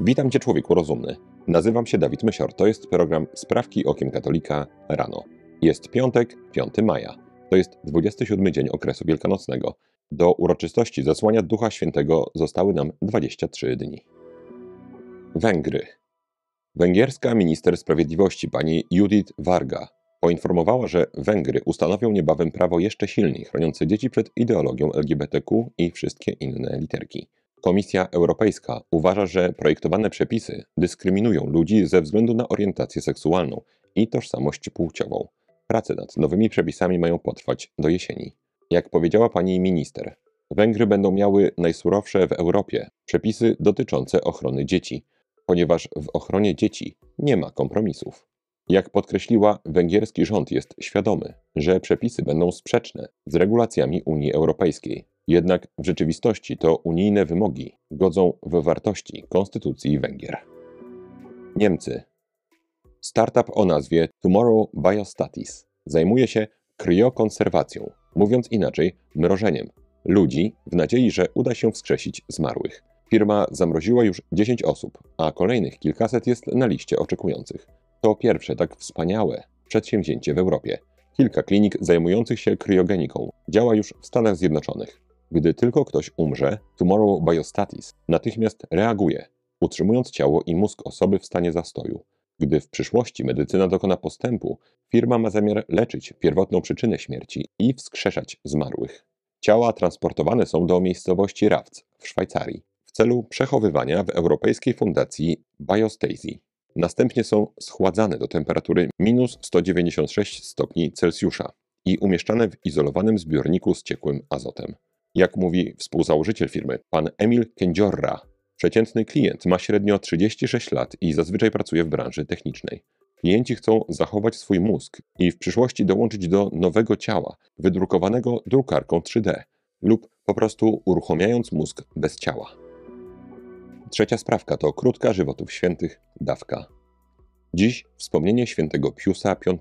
Witam Cię, człowieku rozumny. Nazywam się Dawid Mysior. To jest program Sprawki Okiem Katolika rano. Jest piątek, 5 maja. To jest 27 dzień okresu wielkanocnego. Do uroczystości zesłania Ducha Świętego zostały nam 23 dni. Węgry. Węgierska minister sprawiedliwości pani Judith Varga poinformowała, że Węgry ustanowią niebawem prawo jeszcze silniej chroniące dzieci przed ideologią LGBTQ i wszystkie inne literki. Komisja Europejska uważa, że projektowane przepisy dyskryminują ludzi ze względu na orientację seksualną i tożsamość płciową. Prace nad nowymi przepisami mają potrwać do jesieni. Jak powiedziała pani minister, Węgry będą miały najsurowsze w Europie przepisy dotyczące ochrony dzieci, ponieważ w ochronie dzieci nie ma kompromisów. Jak podkreśliła, węgierski rząd jest świadomy, że przepisy będą sprzeczne z regulacjami Unii Europejskiej. Jednak w rzeczywistości to unijne wymogi godzą w wartości Konstytucji Węgier. Niemcy. Startup o nazwie Tomorrow Biostatis zajmuje się kryokonserwacją, mówiąc inaczej, mrożeniem ludzi w nadziei, że uda się wskrzesić zmarłych. Firma zamroziła już 10 osób, a kolejnych kilkaset jest na liście oczekujących. To pierwsze tak wspaniałe przedsięwzięcie w Europie. Kilka klinik zajmujących się kryogeniką działa już w Stanach Zjednoczonych. Gdy tylko ktoś umrze, Tomorrow Biostatis natychmiast reaguje, utrzymując ciało i mózg osoby w stanie zastoju. Gdy w przyszłości medycyna dokona postępu, firma ma zamiar leczyć pierwotną przyczynę śmierci i wskrzeszać zmarłych. Ciała transportowane są do miejscowości Rawc w Szwajcarii w celu przechowywania w Europejskiej Fundacji Biostasy. Następnie są schładzane do temperatury minus 196 stopni Celsjusza i umieszczane w izolowanym zbiorniku z ciekłym azotem. Jak mówi współzałożyciel firmy, pan Emil Kędziorra, przeciętny klient ma średnio 36 lat i zazwyczaj pracuje w branży technicznej. Klienci chcą zachować swój mózg i w przyszłości dołączyć do nowego ciała, wydrukowanego drukarką 3D, lub po prostu uruchamiając mózg bez ciała. Trzecia sprawka to krótka żywotów świętych dawka. Dziś wspomnienie świętego Piusa V.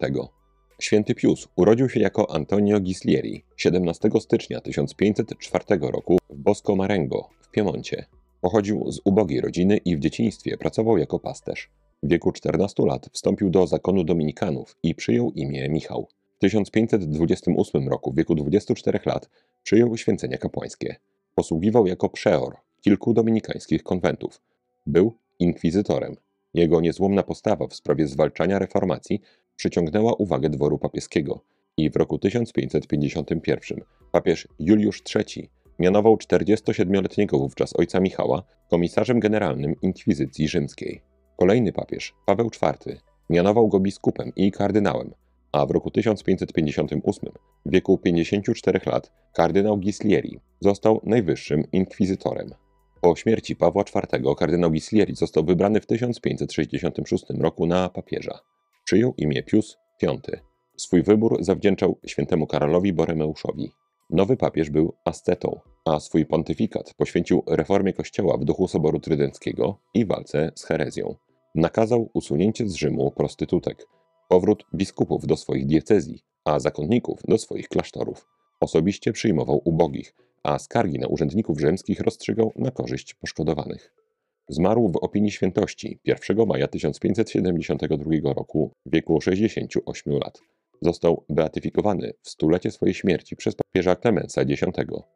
Święty Pius urodził się jako Antonio Gislieri 17 stycznia 1504 roku w Bosco Marengo w Piemoncie. Pochodził z ubogiej rodziny i w dzieciństwie pracował jako pasterz. W wieku 14 lat wstąpił do zakonu dominikanów i przyjął imię Michał. W 1528 roku, w wieku 24 lat, przyjął święcenia kapłańskie. Posługiwał jako przeor kilku dominikańskich konwentów. Był inkwizytorem. Jego niezłomna postawa w sprawie zwalczania reformacji przyciągnęła uwagę dworu papieskiego i w roku 1551 papież Juliusz III mianował 47-letniego wówczas ojca Michała komisarzem generalnym inkwizycji rzymskiej. Kolejny papież, Paweł IV, mianował go biskupem i kardynałem, a w roku 1558, w wieku 54 lat, kardynał Gislieri został najwyższym inkwizytorem. Po śmierci Pawła IV kardynał Gislieri został wybrany w 1566 roku na papieża. Przyjął imię Pius V. Swój wybór zawdzięczał świętemu Karolowi Boremeuszowi. Nowy papież był ascetą, a swój pontyfikat poświęcił reformie kościoła w duchu Soboru Trydenckiego i walce z herezją. Nakazał usunięcie z Rzymu prostytutek, powrót biskupów do swoich diecezji, a zakonników do swoich klasztorów. Osobiście przyjmował ubogich, a skargi na urzędników rzymskich rozstrzygał na korzyść poszkodowanych. Zmarł w opinii świętości 1 maja 1572 roku w wieku 68 lat. Został beatyfikowany w stulecie swojej śmierci przez papieża Klemensa X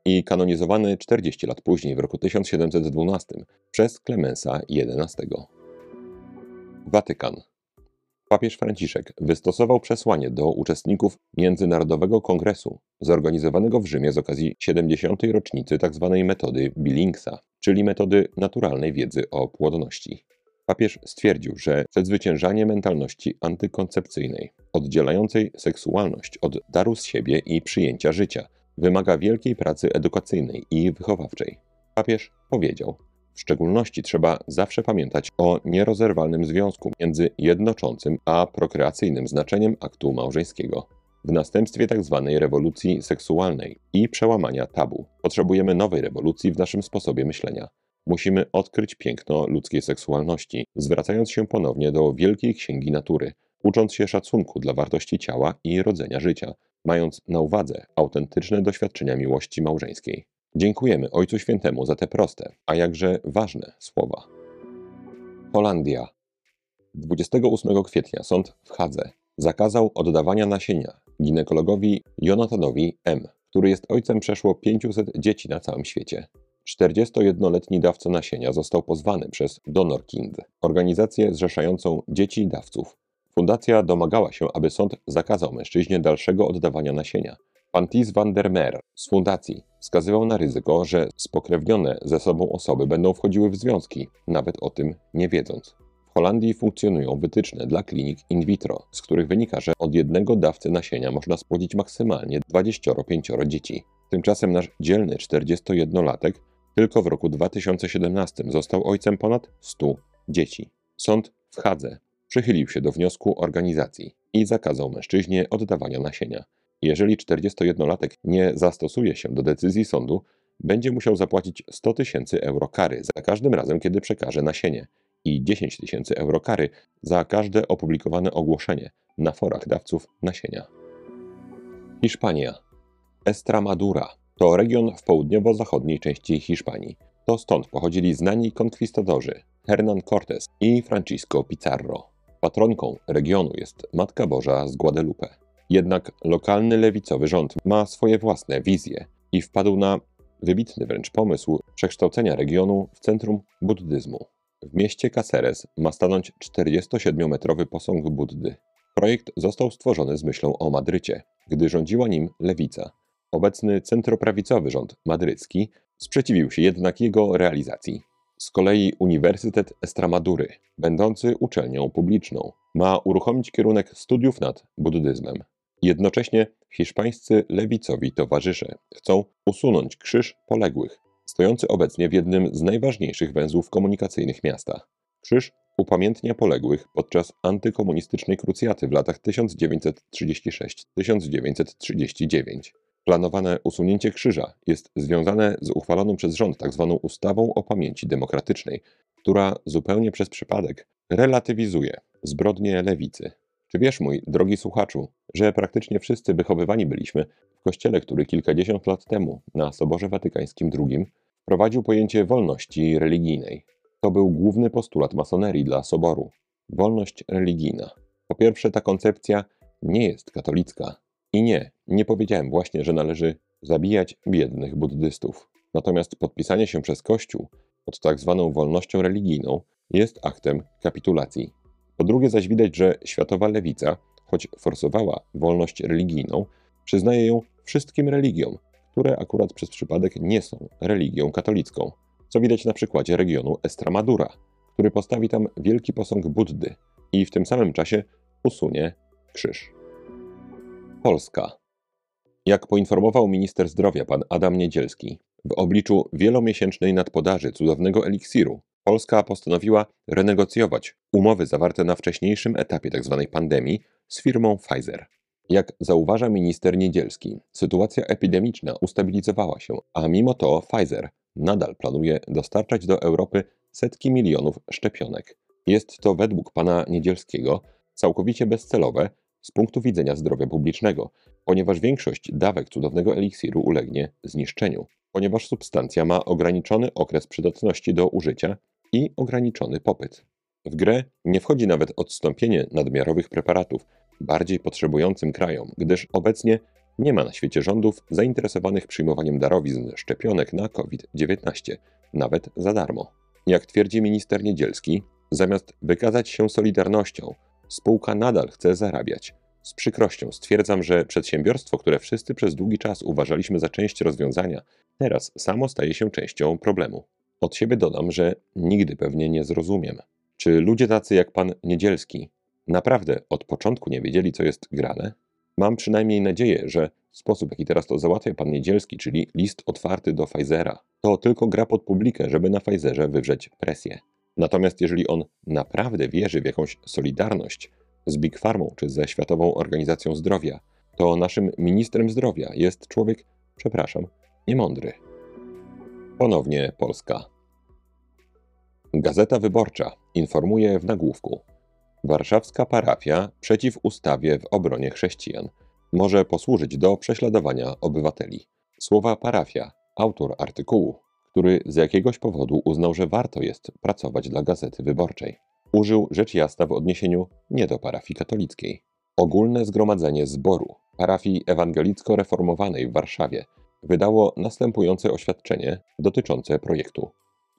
i kanonizowany 40 lat później w roku 1712 przez Klemensa XI. Watykan papież Franciszek wystosował przesłanie do uczestników Międzynarodowego Kongresu zorganizowanego w Rzymie z okazji 70. rocznicy tzw. Tak metody Billingsa, czyli metody naturalnej wiedzy o płodności. Papież stwierdził, że przezwyciężanie mentalności antykoncepcyjnej, oddzielającej seksualność od daru z siebie i przyjęcia życia, wymaga wielkiej pracy edukacyjnej i wychowawczej. Papież powiedział: w szczególności trzeba zawsze pamiętać o nierozerwalnym związku między jednoczącym a prokreacyjnym znaczeniem aktu małżeńskiego. W następstwie tzw. Tak rewolucji seksualnej i przełamania tabu potrzebujemy nowej rewolucji w naszym sposobie myślenia. Musimy odkryć piękno ludzkiej seksualności, zwracając się ponownie do wielkiej księgi natury, ucząc się szacunku dla wartości ciała i rodzenia życia, mając na uwadze autentyczne doświadczenia miłości małżeńskiej. Dziękujemy Ojcu Świętemu za te proste, a jakże ważne słowa. Holandia. 28 kwietnia sąd w Hadze zakazał oddawania nasienia ginekologowi Jonathanowi M., który jest ojcem przeszło 500 dzieci na całym świecie. 41-letni dawca nasienia został pozwany przez DonorKind, organizację zrzeszającą dzieci dawców. Fundacja domagała się, aby sąd zakazał mężczyźnie dalszego oddawania nasienia. Pan Ties van der Meer z fundacji wskazywał na ryzyko, że spokrewnione ze sobą osoby będą wchodziły w związki, nawet o tym nie wiedząc. W Holandii funkcjonują wytyczne dla klinik in vitro, z których wynika, że od jednego dawcy nasienia można spłodzić maksymalnie 25 dzieci. Tymczasem nasz dzielny 41-latek tylko w roku 2017 został ojcem ponad 100 dzieci. Sąd w Hadze przychylił się do wniosku organizacji i zakazał mężczyźnie oddawania nasienia. Jeżeli 41-latek nie zastosuje się do decyzji sądu, będzie musiał zapłacić 100 tysięcy euro kary za każdym razem, kiedy przekaże nasienie i 10 tysięcy euro kary za każde opublikowane ogłoszenie na forach dawców nasienia. Hiszpania. Estramadura to region w południowo-zachodniej części Hiszpanii. To stąd pochodzili znani konkwistadorzy Hernán Cortés i Francisco Pizarro. Patronką regionu jest Matka Boża z Guadalupe. Jednak lokalny lewicowy rząd ma swoje własne wizje i wpadł na wybitny wręcz pomysł przekształcenia regionu w centrum buddyzmu. W mieście Caceres ma stanąć 47-metrowy posąg Buddy. Projekt został stworzony z myślą o Madrycie, gdy rządziła nim lewica. Obecny centroprawicowy rząd madrycki sprzeciwił się jednak jego realizacji. Z kolei Uniwersytet Estramadury, będący uczelnią publiczną, ma uruchomić kierunek studiów nad buddyzmem. Jednocześnie hiszpańscy lewicowi towarzysze chcą usunąć krzyż poległych, stojący obecnie w jednym z najważniejszych węzłów komunikacyjnych miasta. Krzyż upamiętnia poległych podczas antykomunistycznej krucjaty w latach 1936-1939. Planowane usunięcie krzyża jest związane z uchwaloną przez rząd tzw. Tak ustawą o pamięci demokratycznej, która zupełnie przez przypadek relatywizuje zbrodnie lewicy. Czy wiesz, mój drogi słuchaczu, że praktycznie wszyscy wychowywani byliśmy w kościele, który kilkadziesiąt lat temu na Soborze Watykańskim II wprowadził pojęcie wolności religijnej? To był główny postulat masonerii dla Soboru wolność religijna. Po pierwsze, ta koncepcja nie jest katolicka, i nie, nie powiedziałem właśnie, że należy zabijać biednych buddystów. Natomiast podpisanie się przez Kościół pod tak zwaną wolnością religijną jest aktem kapitulacji. Po drugie zaś widać, że światowa lewica, choć forsowała wolność religijną, przyznaje ją wszystkim religiom, które akurat przez przypadek nie są religią katolicką, co widać na przykładzie regionu Estramadura, który postawi tam wielki posąg Buddy i w tym samym czasie usunie krzyż. Polska. Jak poinformował minister zdrowia pan Adam Niedzielski, w obliczu wielomiesięcznej nadpodaży cudownego eliksiru, Polska postanowiła renegocjować umowy zawarte na wcześniejszym etapie tzw. Tak pandemii z firmą Pfizer. Jak zauważa minister Niedzielski, sytuacja epidemiczna ustabilizowała się, a mimo to Pfizer nadal planuje dostarczać do Europy setki milionów szczepionek. Jest to według pana Niedzielskiego całkowicie bezcelowe, z punktu widzenia zdrowia publicznego, ponieważ większość dawek cudownego eliksiru ulegnie zniszczeniu, ponieważ substancja ma ograniczony okres przydatności do użycia i ograniczony popyt. W grę nie wchodzi nawet odstąpienie nadmiarowych preparatów bardziej potrzebującym krajom, gdyż obecnie nie ma na świecie rządów zainteresowanych przyjmowaniem darowizn szczepionek na COVID-19, nawet za darmo. Jak twierdzi minister Niedzielski, zamiast wykazać się solidarnością, Spółka nadal chce zarabiać. Z przykrością stwierdzam, że przedsiębiorstwo, które wszyscy przez długi czas uważaliśmy za część rozwiązania, teraz samo staje się częścią problemu. Od siebie dodam, że nigdy pewnie nie zrozumiem, czy ludzie tacy jak pan Niedzielski naprawdę od początku nie wiedzieli, co jest grane? Mam przynajmniej nadzieję, że sposób, jaki teraz to załatwia pan Niedzielski, czyli list otwarty do Pfizera, to tylko gra pod publikę, żeby na Pfizerze wywrzeć presję. Natomiast jeżeli on naprawdę wierzy w jakąś solidarność z Big Pharmą czy ze Światową Organizacją Zdrowia, to naszym ministrem zdrowia jest człowiek, przepraszam, niemądry. Ponownie Polska. Gazeta Wyborcza informuje w nagłówku. Warszawska parafia przeciw ustawie w obronie chrześcijan może posłużyć do prześladowania obywateli. Słowa parafia, autor artykułu, który z jakiegoś powodu uznał, że warto jest pracować dla Gazety Wyborczej. Użył rzecz jasna w odniesieniu nie do parafii katolickiej. Ogólne Zgromadzenie Zboru parafii ewangelicko-reformowanej w Warszawie wydało następujące oświadczenie dotyczące projektu.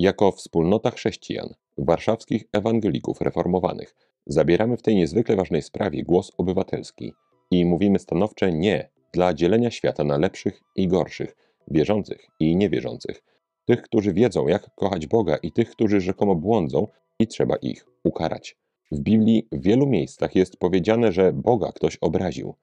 Jako wspólnota chrześcijan, warszawskich ewangelików reformowanych, zabieramy w tej niezwykle ważnej sprawie głos obywatelski i mówimy stanowcze nie dla dzielenia świata na lepszych i gorszych, wierzących i niewierzących, tych, którzy wiedzą, jak kochać Boga i tych, którzy rzekomo błądzą i trzeba ich ukarać. W Biblii w wielu miejscach jest powiedziane, że Boga ktoś obraził,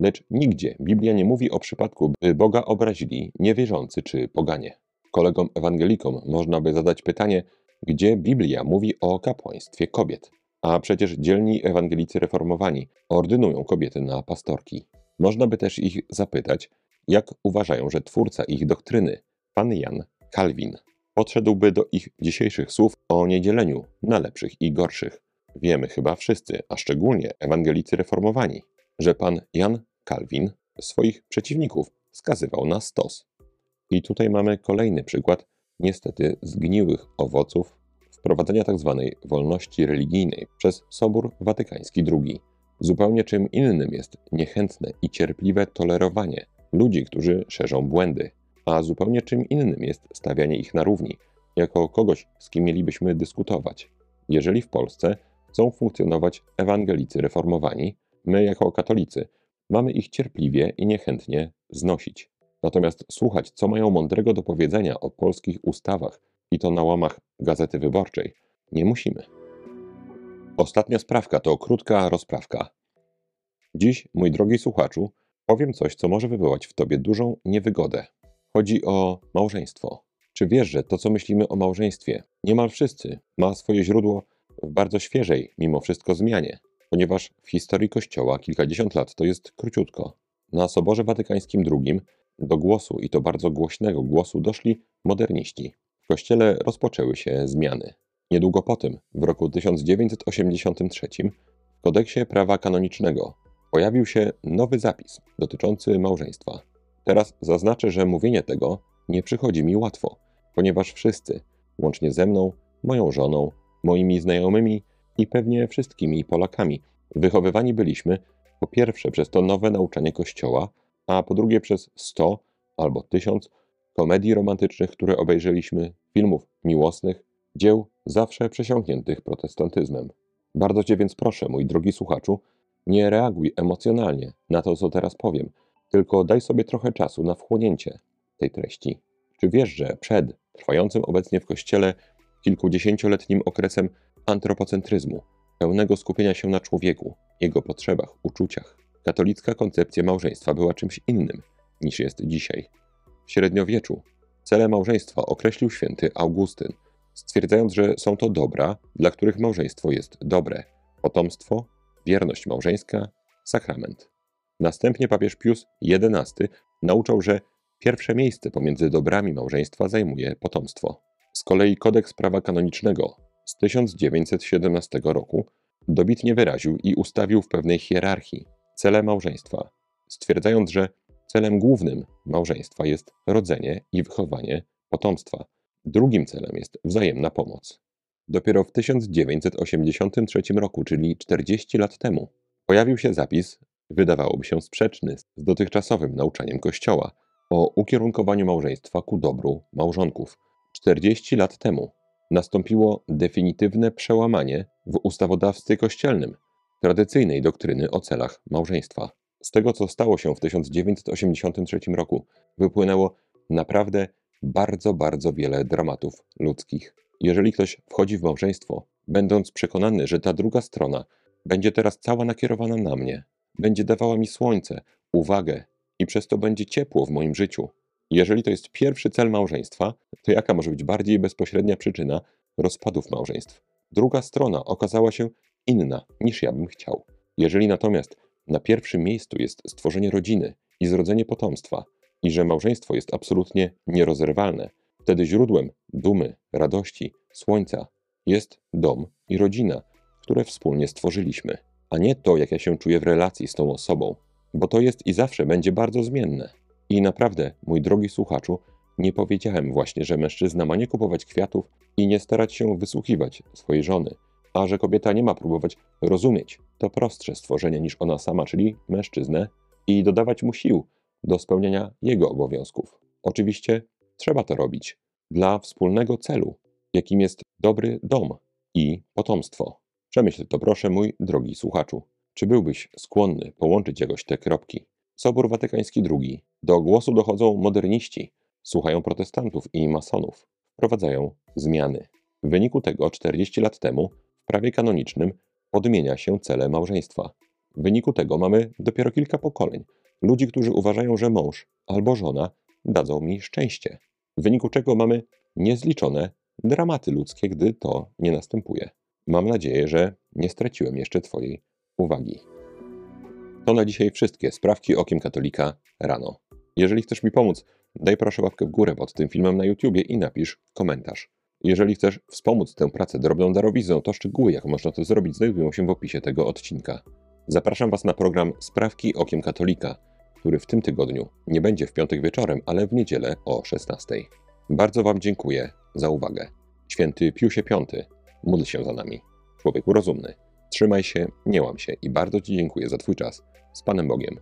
lecz nigdzie Biblia nie mówi o przypadku, by Boga obrazili niewierzący czy poganie. Kolegom ewangelikom można by zadać pytanie, gdzie Biblia mówi o kapłaństwie kobiet, a przecież dzielni ewangelicy reformowani ordynują kobiety na pastorki. Można by też ich zapytać, jak uważają, że twórca ich doktryny, pan Jan Kalwin, podszedłby do ich dzisiejszych słów o niedzieleniu na lepszych i gorszych. Wiemy chyba wszyscy, a szczególnie ewangelicy reformowani, że pan Jan Kalwin swoich przeciwników skazywał na stos. I tutaj mamy kolejny przykład, niestety, zgniłych owoców wprowadzenia tzw. Tak wolności religijnej przez Sobór Watykański II. Zupełnie czym innym jest niechętne i cierpliwe tolerowanie ludzi, którzy szerzą błędy, a zupełnie czym innym jest stawianie ich na równi, jako kogoś, z kim mielibyśmy dyskutować. Jeżeli w Polsce chcą funkcjonować ewangelicy reformowani, my jako katolicy mamy ich cierpliwie i niechętnie znosić. Natomiast słuchać, co mają mądrego do powiedzenia o polskich ustawach, i to na łamach Gazety Wyborczej, nie musimy. Ostatnia sprawka to krótka rozprawka. Dziś, mój drogi słuchaczu, powiem coś, co może wywołać w tobie dużą niewygodę. Chodzi o małżeństwo. Czy wiesz, że to, co myślimy o małżeństwie, niemal wszyscy, ma swoje źródło w bardzo świeżej, mimo wszystko, zmianie? Ponieważ w historii Kościoła kilkadziesiąt lat to jest króciutko. Na Soborze Watykańskim II do głosu, i to bardzo głośnego głosu, doszli moderniści. W Kościele rozpoczęły się zmiany. Niedługo potem, w roku 1983, w kodeksie prawa kanonicznego pojawił się nowy zapis dotyczący małżeństwa. Teraz zaznaczę, że mówienie tego nie przychodzi mi łatwo, ponieważ wszyscy, łącznie ze mną, moją żoną, moimi znajomymi i pewnie wszystkimi Polakami, wychowywani byliśmy po pierwsze przez to nowe nauczanie Kościoła, a po drugie przez sto albo tysiąc komedii romantycznych, które obejrzeliśmy, filmów miłosnych, dzieł zawsze przesiąkniętych protestantyzmem. Bardzo Cię więc proszę, mój drogi słuchaczu, nie reaguj emocjonalnie na to, co teraz powiem, tylko daj sobie trochę czasu na wchłonięcie tej treści. Czy wiesz, że przed trwającym obecnie w Kościele kilkudziesięcioletnim okresem antropocentryzmu, pełnego skupienia się na człowieku, jego potrzebach, uczuciach, katolicka koncepcja małżeństwa była czymś innym niż jest dzisiaj? W średniowieczu cele małżeństwa określił święty Augustyn, stwierdzając, że są to dobra, dla których małżeństwo jest dobre: potomstwo, wierność małżeńska, sakrament. Następnie papież Pius XI nauczał, że pierwsze miejsce pomiędzy dobrami małżeństwa zajmuje potomstwo. Z kolei kodeks prawa kanonicznego z 1917 roku dobitnie wyraził i ustawił w pewnej hierarchii cele małżeństwa, stwierdzając, że Celem głównym małżeństwa jest rodzenie i wychowanie potomstwa. Drugim celem jest wzajemna pomoc. Dopiero w 1983 roku, czyli 40 lat temu, pojawił się zapis, wydawałoby się sprzeczny z dotychczasowym nauczaniem Kościoła, o ukierunkowaniu małżeństwa ku dobru małżonków. 40 lat temu nastąpiło definitywne przełamanie w ustawodawstwie kościelnym tradycyjnej doktryny o celach małżeństwa. Z tego, co stało się w 1983 roku, wypłynęło naprawdę bardzo, bardzo wiele dramatów ludzkich. Jeżeli ktoś wchodzi w małżeństwo, będąc przekonany, że ta druga strona będzie teraz cała nakierowana na mnie, będzie dawała mi słońce, uwagę i przez to będzie ciepło w moim życiu. Jeżeli to jest pierwszy cel małżeństwa, to jaka może być bardziej bezpośrednia przyczyna rozpadów małżeństw? Druga strona okazała się inna niż ja bym chciał. Jeżeli natomiast na pierwszym miejscu jest stworzenie rodziny i zrodzenie potomstwa, i że małżeństwo jest absolutnie nierozerwalne, wtedy źródłem dumy, radości, słońca jest dom i rodzina, które wspólnie stworzyliśmy, a nie to, jak ja się czuję w relacji z tą osobą, bo to jest i zawsze będzie bardzo zmienne. I naprawdę, mój drogi słuchaczu, nie powiedziałem właśnie, że mężczyzna ma nie kupować kwiatów i nie starać się wysłuchiwać swojej żony, a że kobieta nie ma próbować rozumieć to prostsze stworzenie niż ona sama, czyli mężczyznę, i dodawać mu sił do spełniania jego obowiązków. Oczywiście trzeba to robić dla wspólnego celu, jakim jest dobry dom i potomstwo. Przemyśl to proszę, mój drogi słuchaczu. Czy byłbyś skłonny połączyć jakoś te kropki? Sobór Watykański II. Do głosu dochodzą moderniści, słuchają protestantów i masonów, wprowadzają zmiany. W wyniku tego 40 lat temu prawie kanonicznym odmienia się cele małżeństwa. W wyniku tego mamy dopiero kilka pokoleń ludzi, którzy uważają, że mąż albo żona dadzą mi szczęście. W wyniku czego mamy niezliczone dramaty ludzkie, gdy to nie następuje. Mam nadzieję, że nie straciłem jeszcze Twojej uwagi. To na dzisiaj wszystkie sprawki okiem katolika rano. Jeżeli chcesz mi pomóc, daj proszę łapkę w górę pod tym filmem na YouTubie i napisz komentarz. Jeżeli chcesz wspomóc tę pracę drobną darowizną, to szczegóły, jak można to zrobić, znajdują się w opisie tego odcinka. Zapraszam Was na program Sprawki Okiem Katolika, który w tym tygodniu nie będzie w piątek wieczorem, ale w niedzielę o 16. Bardzo Wam dziękuję za uwagę. Święty Piusie V, módl się za nami. Człowieku rozumny. Trzymaj się, nie łam się i bardzo Ci dziękuję za Twój czas. Z Panem Bogiem.